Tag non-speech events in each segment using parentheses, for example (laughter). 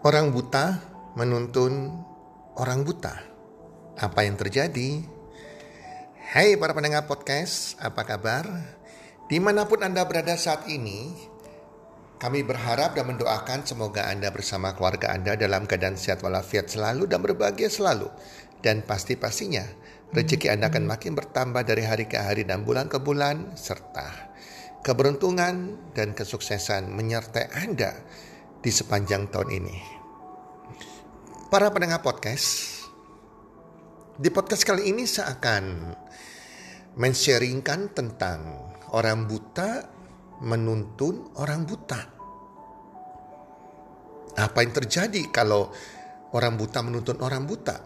Orang buta menuntun orang buta. Apa yang terjadi? Hai para pendengar podcast, apa kabar? Di mana pun Anda berada saat ini, kami berharap dan mendoakan semoga Anda bersama keluarga Anda dalam keadaan sehat walafiat selalu dan berbahagia selalu. Dan pasti-pastinya rezeki Anda akan makin bertambah dari hari ke hari dan bulan ke bulan, serta keberuntungan dan kesuksesan menyertai Anda di sepanjang tahun ini. Para pendengar podcast, di podcast kali ini saya akan men-sharingkan tentang orang buta menuntun orang buta. Apa yang terjadi kalau orang buta menuntun orang buta?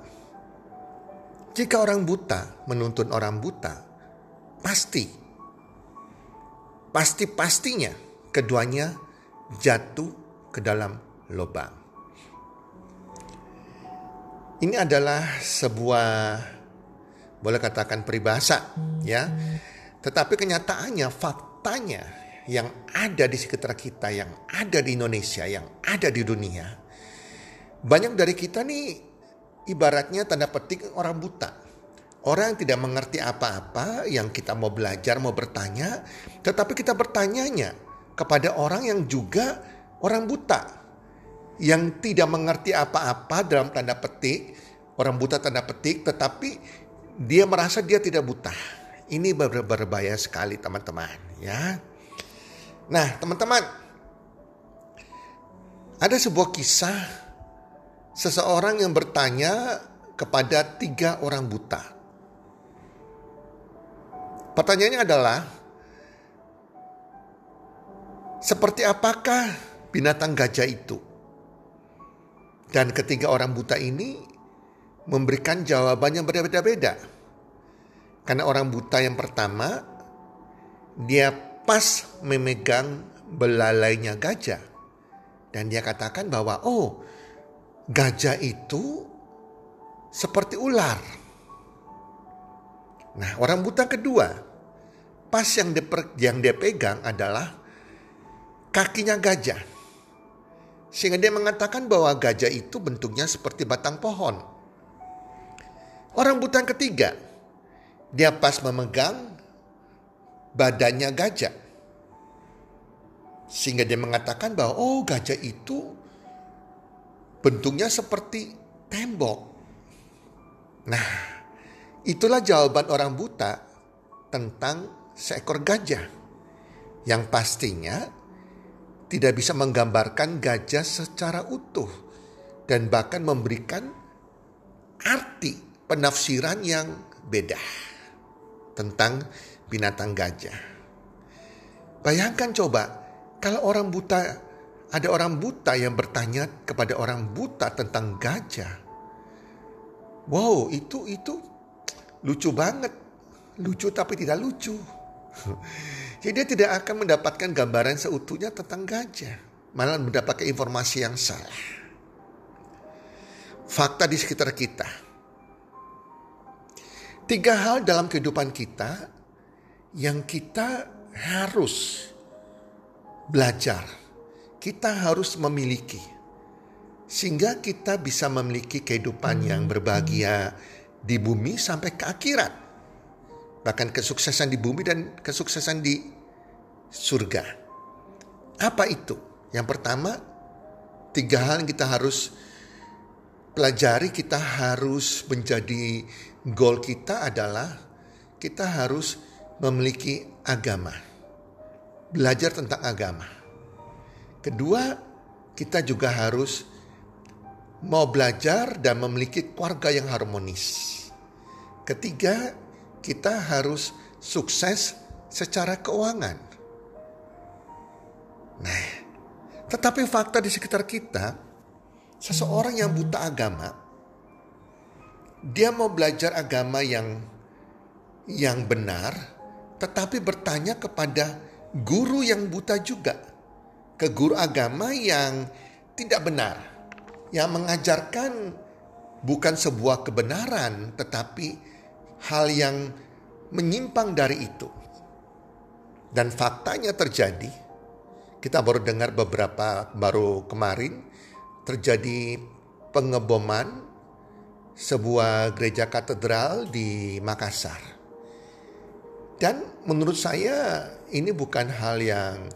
Jika orang buta menuntun orang buta, pasti, pasti-pastinya keduanya jatuh ke dalam lubang. Ini adalah sebuah boleh katakan peribahasa ya. Tetapi kenyataannya faktanya yang ada di sekitar kita, yang ada di Indonesia, yang ada di dunia. Banyak dari kita nih ibaratnya tanda petik orang buta. Orang yang tidak mengerti apa-apa, yang kita mau belajar, mau bertanya, tetapi kita bertanyanya kepada orang yang juga orang buta yang tidak mengerti apa-apa dalam tanda petik, orang buta tanda petik, tetapi dia merasa dia tidak buta. Ini ber berbahaya sekali teman-teman ya. Nah teman-teman, ada sebuah kisah seseorang yang bertanya kepada tiga orang buta. Pertanyaannya adalah, seperti apakah binatang gajah itu? Dan ketiga orang buta ini memberikan jawaban yang berbeda-beda. Karena orang buta yang pertama, dia pas memegang belalainya gajah. Dan dia katakan bahwa, oh gajah itu seperti ular. Nah orang buta kedua, pas yang dia, yang dia pegang adalah kakinya gajah. Sehingga dia mengatakan bahwa gajah itu bentuknya seperti batang pohon. Orang buta yang ketiga, dia pas memegang badannya gajah. Sehingga dia mengatakan bahwa oh gajah itu bentuknya seperti tembok. Nah, itulah jawaban orang buta tentang seekor gajah. Yang pastinya tidak bisa menggambarkan gajah secara utuh dan bahkan memberikan arti penafsiran yang beda tentang binatang gajah. Bayangkan coba kalau orang buta ada orang buta yang bertanya kepada orang buta tentang gajah. Wow, itu itu lucu banget. Lucu tapi tidak lucu. (laughs) Jadi dia tidak akan mendapatkan gambaran seutuhnya tentang gajah. Malah mendapatkan informasi yang salah. Fakta di sekitar kita. Tiga hal dalam kehidupan kita yang kita harus belajar. Kita harus memiliki. Sehingga kita bisa memiliki kehidupan yang berbahagia di bumi sampai ke akhirat bahkan kesuksesan di bumi dan kesuksesan di surga. Apa itu? Yang pertama, tiga hal yang kita harus pelajari, kita harus menjadi goal kita adalah kita harus memiliki agama. Belajar tentang agama. Kedua, kita juga harus mau belajar dan memiliki keluarga yang harmonis. Ketiga, kita harus sukses secara keuangan. Nah, tetapi fakta di sekitar kita, seseorang yang buta agama, dia mau belajar agama yang yang benar, tetapi bertanya kepada guru yang buta juga, ke guru agama yang tidak benar, yang mengajarkan bukan sebuah kebenaran, tetapi hal yang menyimpang dari itu. Dan faktanya terjadi kita baru dengar beberapa baru kemarin terjadi pengeboman sebuah gereja katedral di Makassar. Dan menurut saya ini bukan hal yang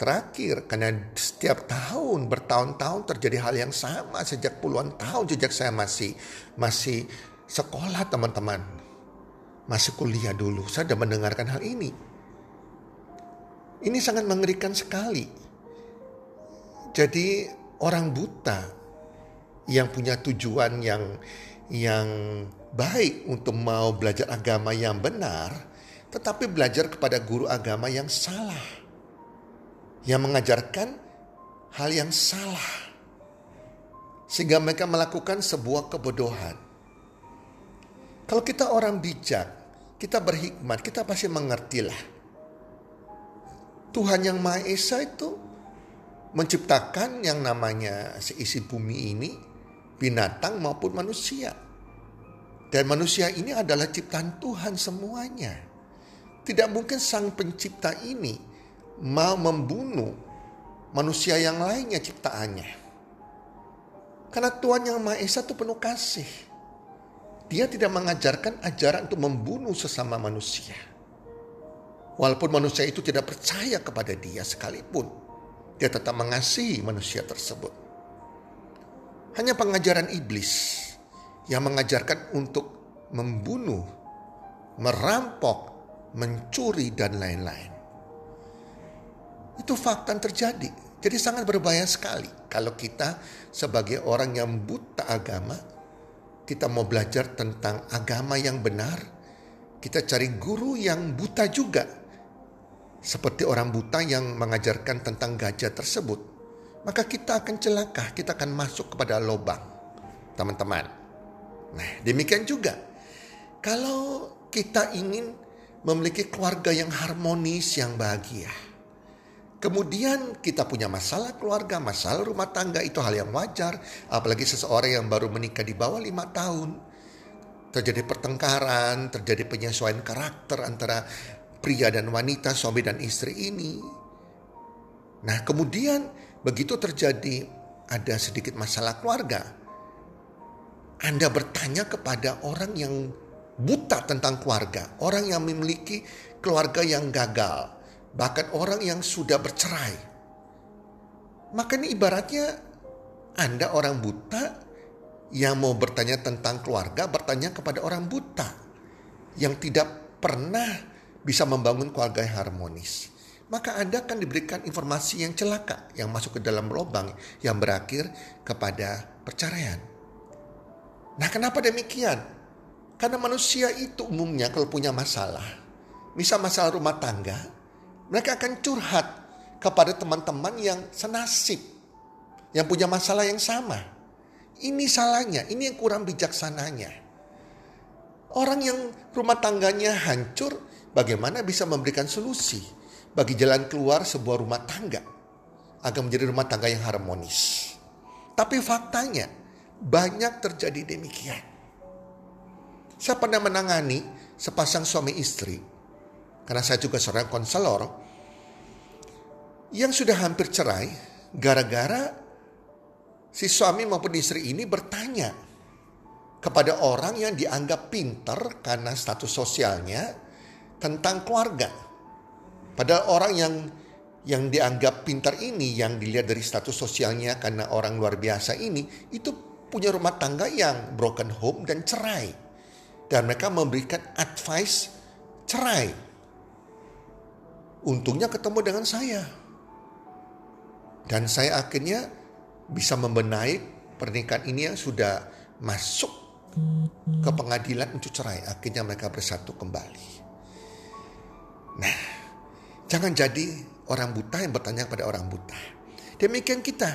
terakhir karena setiap tahun bertahun-tahun terjadi hal yang sama sejak puluhan tahun sejak saya masih masih sekolah teman-teman. Masih kuliah dulu saya sudah mendengarkan hal ini. Ini sangat mengerikan sekali. Jadi orang buta yang punya tujuan yang yang baik untuk mau belajar agama yang benar, tetapi belajar kepada guru agama yang salah. Yang mengajarkan hal yang salah. Sehingga mereka melakukan sebuah kebodohan. Kalau kita orang bijak, kita berhikmat, kita pasti mengertilah Tuhan yang Maha Esa itu menciptakan yang namanya seisi bumi ini, binatang maupun manusia. Dan manusia ini adalah ciptaan Tuhan semuanya. Tidak mungkin sang pencipta ini mau membunuh manusia yang lainnya ciptaannya. Karena Tuhan yang Maha Esa itu penuh kasih. Dia tidak mengajarkan ajaran untuk membunuh sesama manusia. Walaupun manusia itu tidak percaya kepada dia sekalipun, dia tetap mengasihi manusia tersebut. Hanya pengajaran iblis yang mengajarkan untuk membunuh, merampok, mencuri, dan lain-lain. Itu fakta yang terjadi. Jadi sangat berbahaya sekali kalau kita sebagai orang yang buta agama, kita mau belajar tentang agama yang benar, kita cari guru yang buta juga seperti orang buta yang mengajarkan tentang gajah tersebut, maka kita akan celaka, kita akan masuk kepada lubang, teman-teman. Nah, demikian juga kalau kita ingin memiliki keluarga yang harmonis, yang bahagia. Kemudian kita punya masalah keluarga, masalah rumah tangga itu hal yang wajar. Apalagi seseorang yang baru menikah di bawah lima tahun. Terjadi pertengkaran, terjadi penyesuaian karakter antara pria dan wanita, suami dan istri ini. Nah, kemudian begitu terjadi ada sedikit masalah keluarga, Anda bertanya kepada orang yang buta tentang keluarga, orang yang memiliki keluarga yang gagal, bahkan orang yang sudah bercerai. Maka ini ibaratnya Anda orang buta yang mau bertanya tentang keluarga, bertanya kepada orang buta yang tidak pernah bisa membangun keluarga yang harmonis. Maka Anda akan diberikan informasi yang celaka yang masuk ke dalam lubang yang berakhir kepada perceraian. Nah kenapa demikian? Karena manusia itu umumnya kalau punya masalah, misal masalah rumah tangga, mereka akan curhat kepada teman-teman yang senasib, yang punya masalah yang sama. Ini salahnya, ini yang kurang bijaksananya. Orang yang rumah tangganya hancur, bagaimana bisa memberikan solusi bagi jalan keluar sebuah rumah tangga agar menjadi rumah tangga yang harmonis. Tapi faktanya banyak terjadi demikian. Saya pernah menangani sepasang suami istri karena saya juga seorang konselor yang sudah hampir cerai gara-gara si suami maupun istri ini bertanya kepada orang yang dianggap pintar karena status sosialnya tentang keluarga. Padahal orang yang yang dianggap pintar ini, yang dilihat dari status sosialnya karena orang luar biasa ini, itu punya rumah tangga yang broken home dan cerai. Dan mereka memberikan advice cerai. Untungnya ketemu dengan saya. Dan saya akhirnya bisa membenahi pernikahan ini yang sudah masuk ke pengadilan untuk cerai. Akhirnya mereka bersatu kembali. Nah, jangan jadi orang buta yang bertanya kepada orang buta. Demikian kita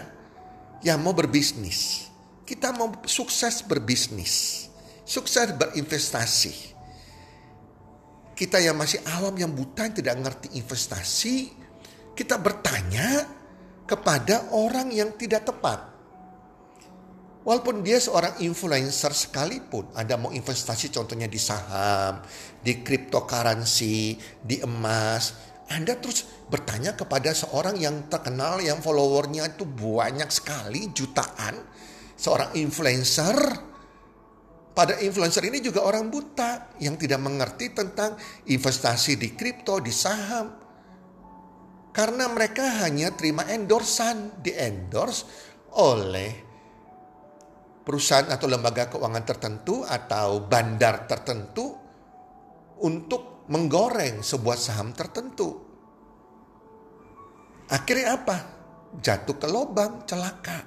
yang mau berbisnis. Kita mau sukses berbisnis. Sukses berinvestasi. Kita yang masih awam, yang buta, yang tidak ngerti investasi. Kita bertanya kepada orang yang tidak tepat. Walaupun dia seorang influencer sekalipun, Anda mau investasi contohnya di saham, di cryptocurrency, di emas, Anda terus bertanya kepada seorang yang terkenal yang followernya itu banyak sekali jutaan, seorang influencer. Pada influencer ini juga orang buta yang tidak mengerti tentang investasi di kripto, di saham. Karena mereka hanya terima endorsan, di endorse oleh perusahaan atau lembaga keuangan tertentu atau bandar tertentu untuk menggoreng sebuah saham tertentu. Akhirnya apa? Jatuh ke lubang celaka.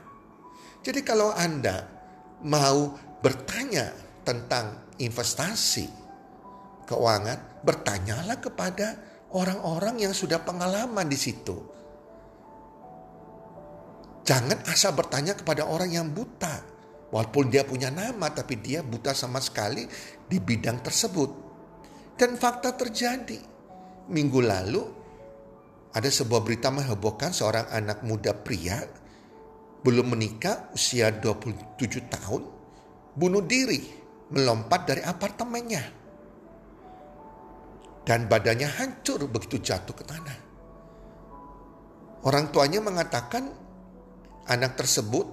Jadi kalau Anda mau bertanya tentang investasi keuangan, bertanyalah kepada orang-orang yang sudah pengalaman di situ. Jangan asal bertanya kepada orang yang buta. Walaupun dia punya nama tapi dia buta sama sekali di bidang tersebut. Dan fakta terjadi. Minggu lalu ada sebuah berita menghebohkan seorang anak muda pria belum menikah usia 27 tahun bunuh diri melompat dari apartemennya. Dan badannya hancur begitu jatuh ke tanah. Orang tuanya mengatakan anak tersebut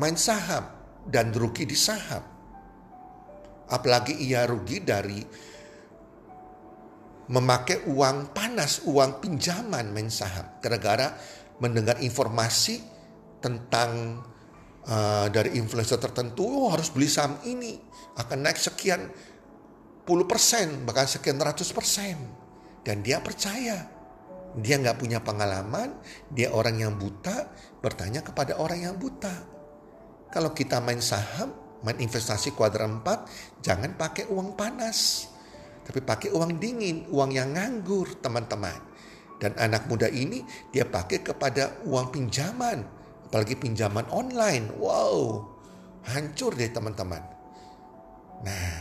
main saham dan rugi di saham. Apalagi ia rugi dari memakai uang panas, uang pinjaman main saham. Gara-gara mendengar informasi tentang uh, dari influencer tertentu, oh, harus beli saham ini akan naik sekian puluh persen, bahkan sekian ratus persen. Dan dia percaya. Dia nggak punya pengalaman, dia orang yang buta, bertanya kepada orang yang buta. Kalau kita main saham, main investasi kuadran 4, jangan pakai uang panas tapi pakai uang dingin, uang yang nganggur teman-teman. Dan anak muda ini dia pakai kepada uang pinjaman, apalagi pinjaman online. Wow, hancur deh teman-teman. Nah,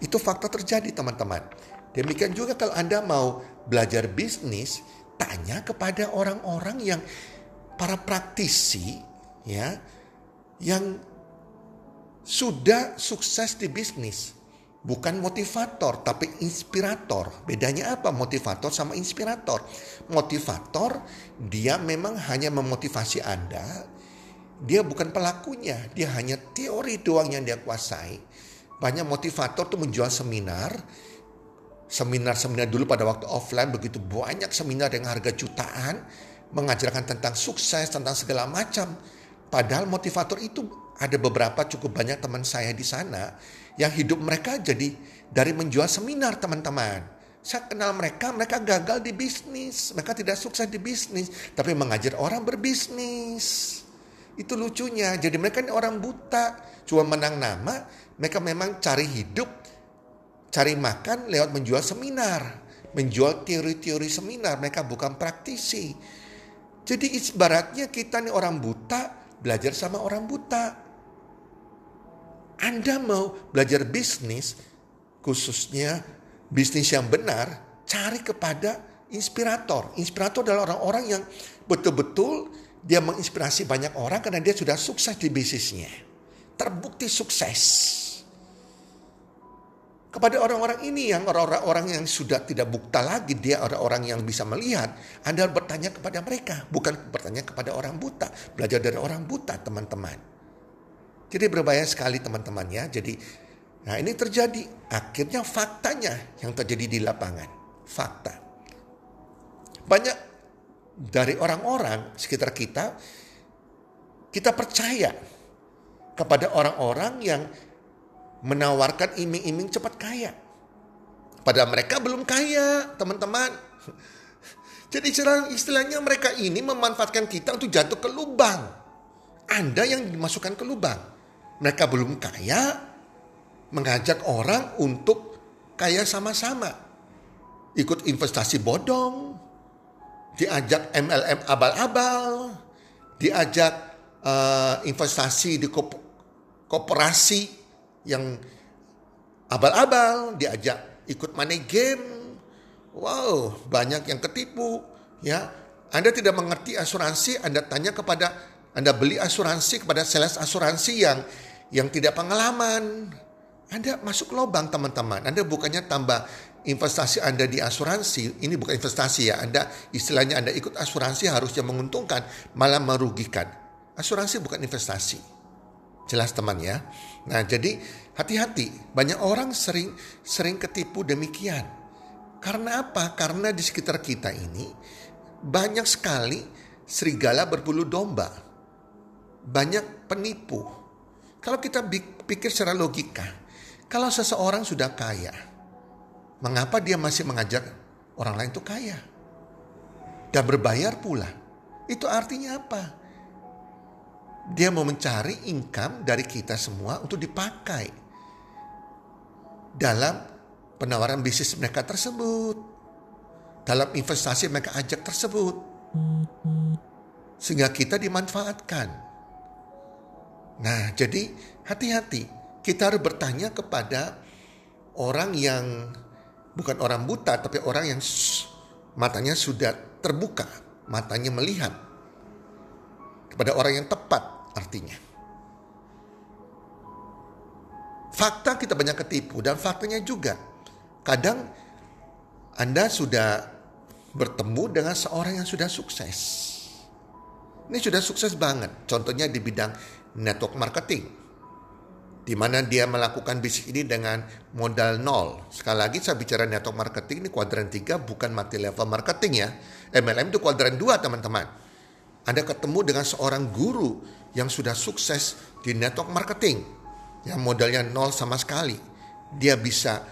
itu fakta terjadi teman-teman. Demikian juga kalau Anda mau belajar bisnis, tanya kepada orang-orang yang para praktisi ya yang sudah sukses di bisnis bukan motivator tapi inspirator. Bedanya apa motivator sama inspirator? Motivator dia memang hanya memotivasi Anda. Dia bukan pelakunya, dia hanya teori doang yang dia kuasai. Banyak motivator tuh menjual seminar, seminar-seminar dulu pada waktu offline begitu banyak seminar dengan harga jutaan mengajarkan tentang sukses, tentang segala macam. Padahal motivator itu ada beberapa cukup banyak teman saya di sana yang hidup mereka jadi dari menjual seminar teman-teman. Saya kenal mereka, mereka gagal di bisnis. Mereka tidak sukses di bisnis, tapi mengajar orang berbisnis. Itu lucunya. Jadi mereka ini orang buta, cuma menang nama. Mereka memang cari hidup, cari makan lewat menjual seminar. Menjual teori-teori seminar, mereka bukan praktisi. Jadi ibaratnya kita nih orang buta, belajar sama orang buta. Anda mau belajar bisnis, khususnya bisnis yang benar, cari kepada inspirator. Inspirator adalah orang-orang yang betul-betul dia menginspirasi banyak orang karena dia sudah sukses di bisnisnya. Terbukti sukses. Kepada orang-orang ini yang orang-orang yang sudah tidak bukta lagi, dia orang-orang yang bisa melihat, Anda bertanya kepada mereka, bukan bertanya kepada orang buta. Belajar dari orang buta, teman-teman. Jadi berbahaya sekali teman-teman ya. Jadi nah ini terjadi. Akhirnya faktanya yang terjadi di lapangan. Fakta. Banyak dari orang-orang sekitar kita kita percaya kepada orang-orang yang menawarkan iming-iming cepat kaya. Pada mereka belum kaya, teman-teman. Jadi istilahnya mereka ini memanfaatkan kita untuk jatuh ke lubang. Anda yang dimasukkan ke lubang. Mereka belum kaya, mengajak orang untuk kaya sama-sama. Ikut investasi bodong, diajak MLM abal-abal, diajak uh, investasi di koperasi yang abal-abal, diajak ikut money game. Wow, banyak yang ketipu, ya. Anda tidak mengerti asuransi, Anda tanya kepada Anda beli asuransi kepada sales asuransi yang yang tidak pengalaman. Anda masuk lubang teman-teman. Anda bukannya tambah investasi Anda di asuransi, ini bukan investasi ya, Anda istilahnya Anda ikut asuransi harusnya menguntungkan, malah merugikan. Asuransi bukan investasi. Jelas teman ya. Nah, jadi hati-hati, banyak orang sering sering ketipu demikian. Karena apa? Karena di sekitar kita ini banyak sekali serigala berbulu domba. Banyak penipu. Kalau kita pikir secara logika, kalau seseorang sudah kaya, Mengapa dia masih mengajak orang lain itu kaya? Dan berbayar pula. Itu artinya apa? Dia mau mencari income dari kita semua untuk dipakai dalam penawaran bisnis mereka tersebut. Dalam investasi mereka ajak tersebut. Sehingga kita dimanfaatkan. Nah, jadi hati-hati. Kita harus bertanya kepada orang yang bukan orang buta tapi orang yang matanya sudah terbuka, matanya melihat kepada orang yang tepat artinya. Fakta kita banyak ketipu dan faktanya juga kadang Anda sudah bertemu dengan seorang yang sudah sukses. Ini sudah sukses banget. Contohnya di bidang network marketing di mana dia melakukan bisnis ini dengan modal nol. Sekali lagi saya bicara network marketing ini kuadran 3 bukan multi level marketing ya. MLM itu kuadran 2 teman-teman. Anda ketemu dengan seorang guru yang sudah sukses di network marketing. Yang modalnya nol sama sekali. Dia bisa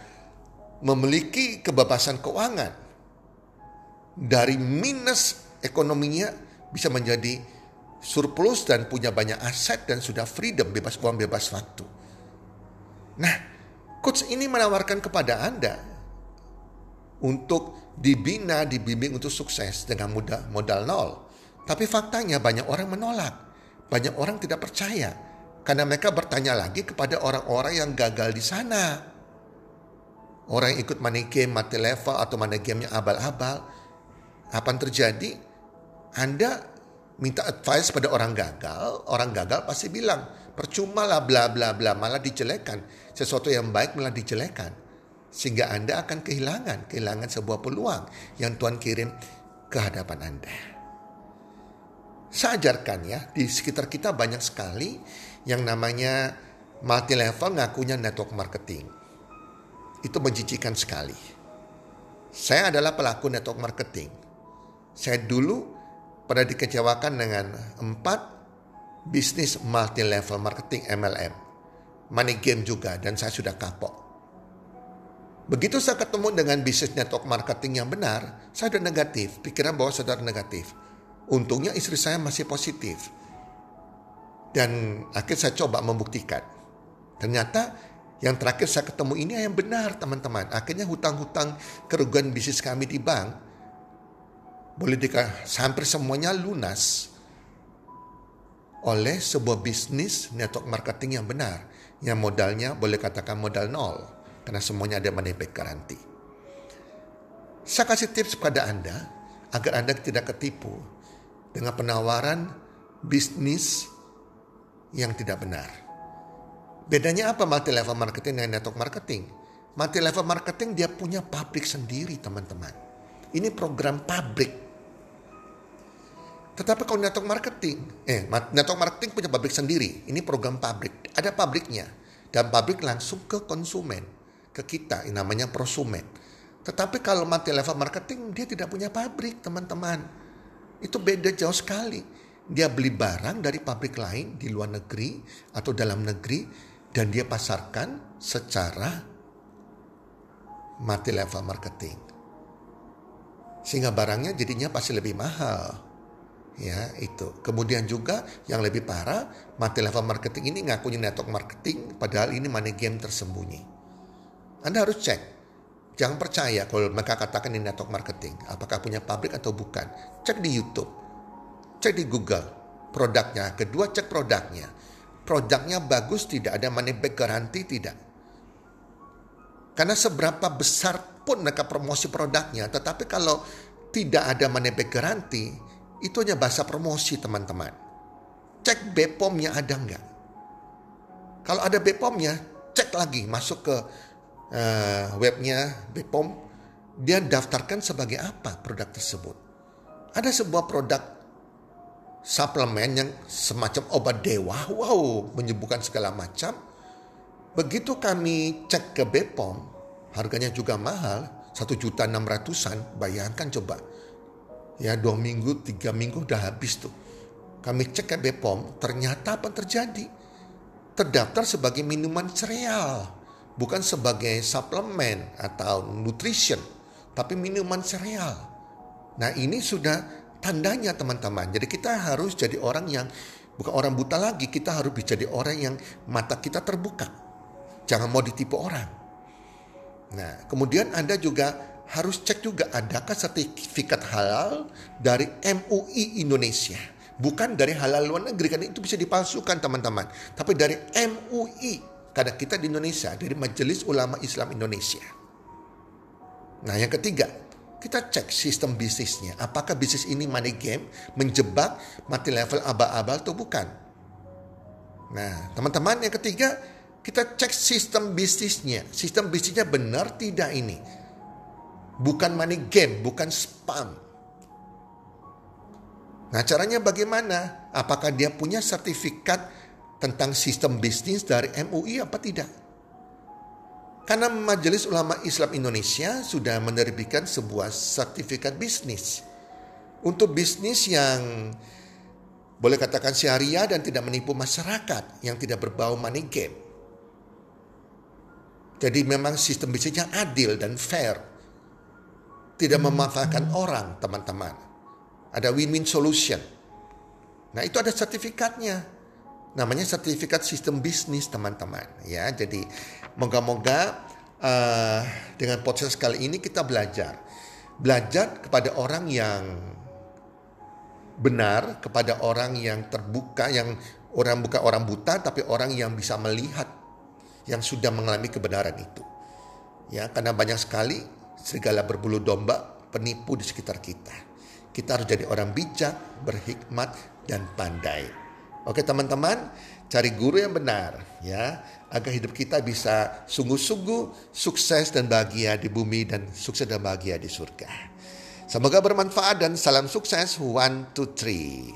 memiliki kebebasan keuangan. Dari minus ekonominya bisa menjadi surplus dan punya banyak aset dan sudah freedom, bebas uang, bebas waktu. Nah, coach ini menawarkan kepada Anda untuk dibina, dibimbing untuk sukses dengan mudah modal nol. Tapi faktanya banyak orang menolak. Banyak orang tidak percaya. Karena mereka bertanya lagi kepada orang-orang yang gagal di sana. Orang yang ikut money game, mati level atau money yang abal-abal. Apa yang terjadi? Anda minta advice pada orang gagal, orang gagal pasti bilang, percuma lah bla bla bla, malah dijelekan sesuatu yang baik malah dijelekan. Sehingga Anda akan kehilangan, kehilangan sebuah peluang yang Tuhan kirim ke hadapan Anda. Saya ajarkan ya, di sekitar kita banyak sekali yang namanya multi level ngakunya network marketing. Itu menjijikan sekali. Saya adalah pelaku network marketing. Saya dulu pernah dikecewakan dengan empat bisnis multi level marketing MLM money game juga dan saya sudah kapok. Begitu saya ketemu dengan bisnis network marketing yang benar, saya sudah negatif, pikiran bahwa saudara negatif. Untungnya istri saya masih positif. Dan akhirnya saya coba membuktikan. Ternyata yang terakhir saya ketemu ini yang benar teman-teman. Akhirnya hutang-hutang kerugian bisnis kami di bank boleh dikasih hampir semuanya lunas oleh sebuah bisnis network marketing yang benar yang modalnya boleh katakan modal nol karena semuanya ada money back garanti. Saya kasih tips kepada Anda agar Anda tidak ketipu dengan penawaran bisnis yang tidak benar. Bedanya apa multi level marketing dengan network marketing? Multi level marketing dia punya pabrik sendiri teman-teman. Ini program pabrik tetapi kalau network marketing, eh network marketing punya pabrik sendiri. Ini program pabrik, ada pabriknya dan pabrik langsung ke konsumen, ke kita, ini namanya prosumen. Tetapi kalau multi level marketing dia tidak punya pabrik, teman-teman. Itu beda jauh sekali. Dia beli barang dari pabrik lain di luar negeri atau dalam negeri dan dia pasarkan secara multi level marketing. Sehingga barangnya jadinya pasti lebih mahal ya itu. Kemudian juga yang lebih parah, multi level marketing ini ngakunya network marketing, padahal ini money game tersembunyi. Anda harus cek. Jangan percaya kalau mereka katakan ini network marketing. Apakah punya pabrik atau bukan. Cek di Youtube. Cek di Google. Produknya. Kedua cek produknya. Produknya bagus tidak. Ada money back garanti tidak. Karena seberapa besar pun mereka promosi produknya. Tetapi kalau tidak ada money back garanti itu hanya bahasa promosi teman-teman. Cek BPOM-nya ada nggak? Kalau ada BPOM-nya, cek lagi masuk ke uh, webnya BPOM, dia daftarkan sebagai apa produk tersebut. Ada sebuah produk suplemen yang semacam obat dewa, wow, menyembuhkan segala macam. Begitu kami cek ke BPOM, harganya juga mahal, satu juta enam ratusan, bayangkan coba. Ya dua minggu, tiga minggu udah habis tuh. Kami cek ke BPOM, ternyata apa terjadi? Terdaftar sebagai minuman sereal, bukan sebagai suplemen atau nutrition, tapi minuman sereal. Nah ini sudah tandanya teman-teman. Jadi kita harus jadi orang yang bukan orang buta lagi. Kita harus jadi orang yang mata kita terbuka. Jangan mau ditipu orang. Nah kemudian Anda juga harus cek juga adakah sertifikat halal dari MUI Indonesia. Bukan dari halal luar negeri karena itu bisa dipalsukan teman-teman. Tapi dari MUI karena kita di Indonesia dari Majelis Ulama Islam Indonesia. Nah yang ketiga kita cek sistem bisnisnya. Apakah bisnis ini money game, menjebak, mati level abal-abal atau bukan. Nah, teman-teman yang ketiga, kita cek sistem bisnisnya. Sistem bisnisnya benar tidak ini. Bukan money game, bukan spam. Nah, caranya bagaimana? Apakah dia punya sertifikat tentang sistem bisnis dari MUI apa tidak? Karena Majelis Ulama Islam Indonesia sudah menerbitkan sebuah sertifikat bisnis. Untuk bisnis yang boleh katakan syariah dan tidak menipu masyarakat yang tidak berbau money game. Jadi memang sistem bisnisnya adil dan fair. Tidak memanfaatkan orang teman-teman. Ada win-win solution. Nah itu ada sertifikatnya namanya sertifikat sistem bisnis teman-teman ya jadi moga-moga uh, dengan podcast kali ini kita belajar belajar kepada orang yang benar kepada orang yang terbuka yang orang bukan orang buta tapi orang yang bisa melihat yang sudah mengalami kebenaran itu ya karena banyak sekali segala berbulu domba penipu di sekitar kita kita harus jadi orang bijak berhikmat dan pandai Oke teman-teman, cari guru yang benar ya, agar hidup kita bisa sungguh-sungguh sukses dan bahagia di bumi dan sukses dan bahagia di surga. Semoga bermanfaat dan salam sukses. One, two, three.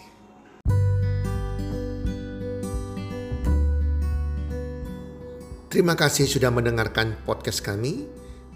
Terima kasih sudah mendengarkan podcast kami.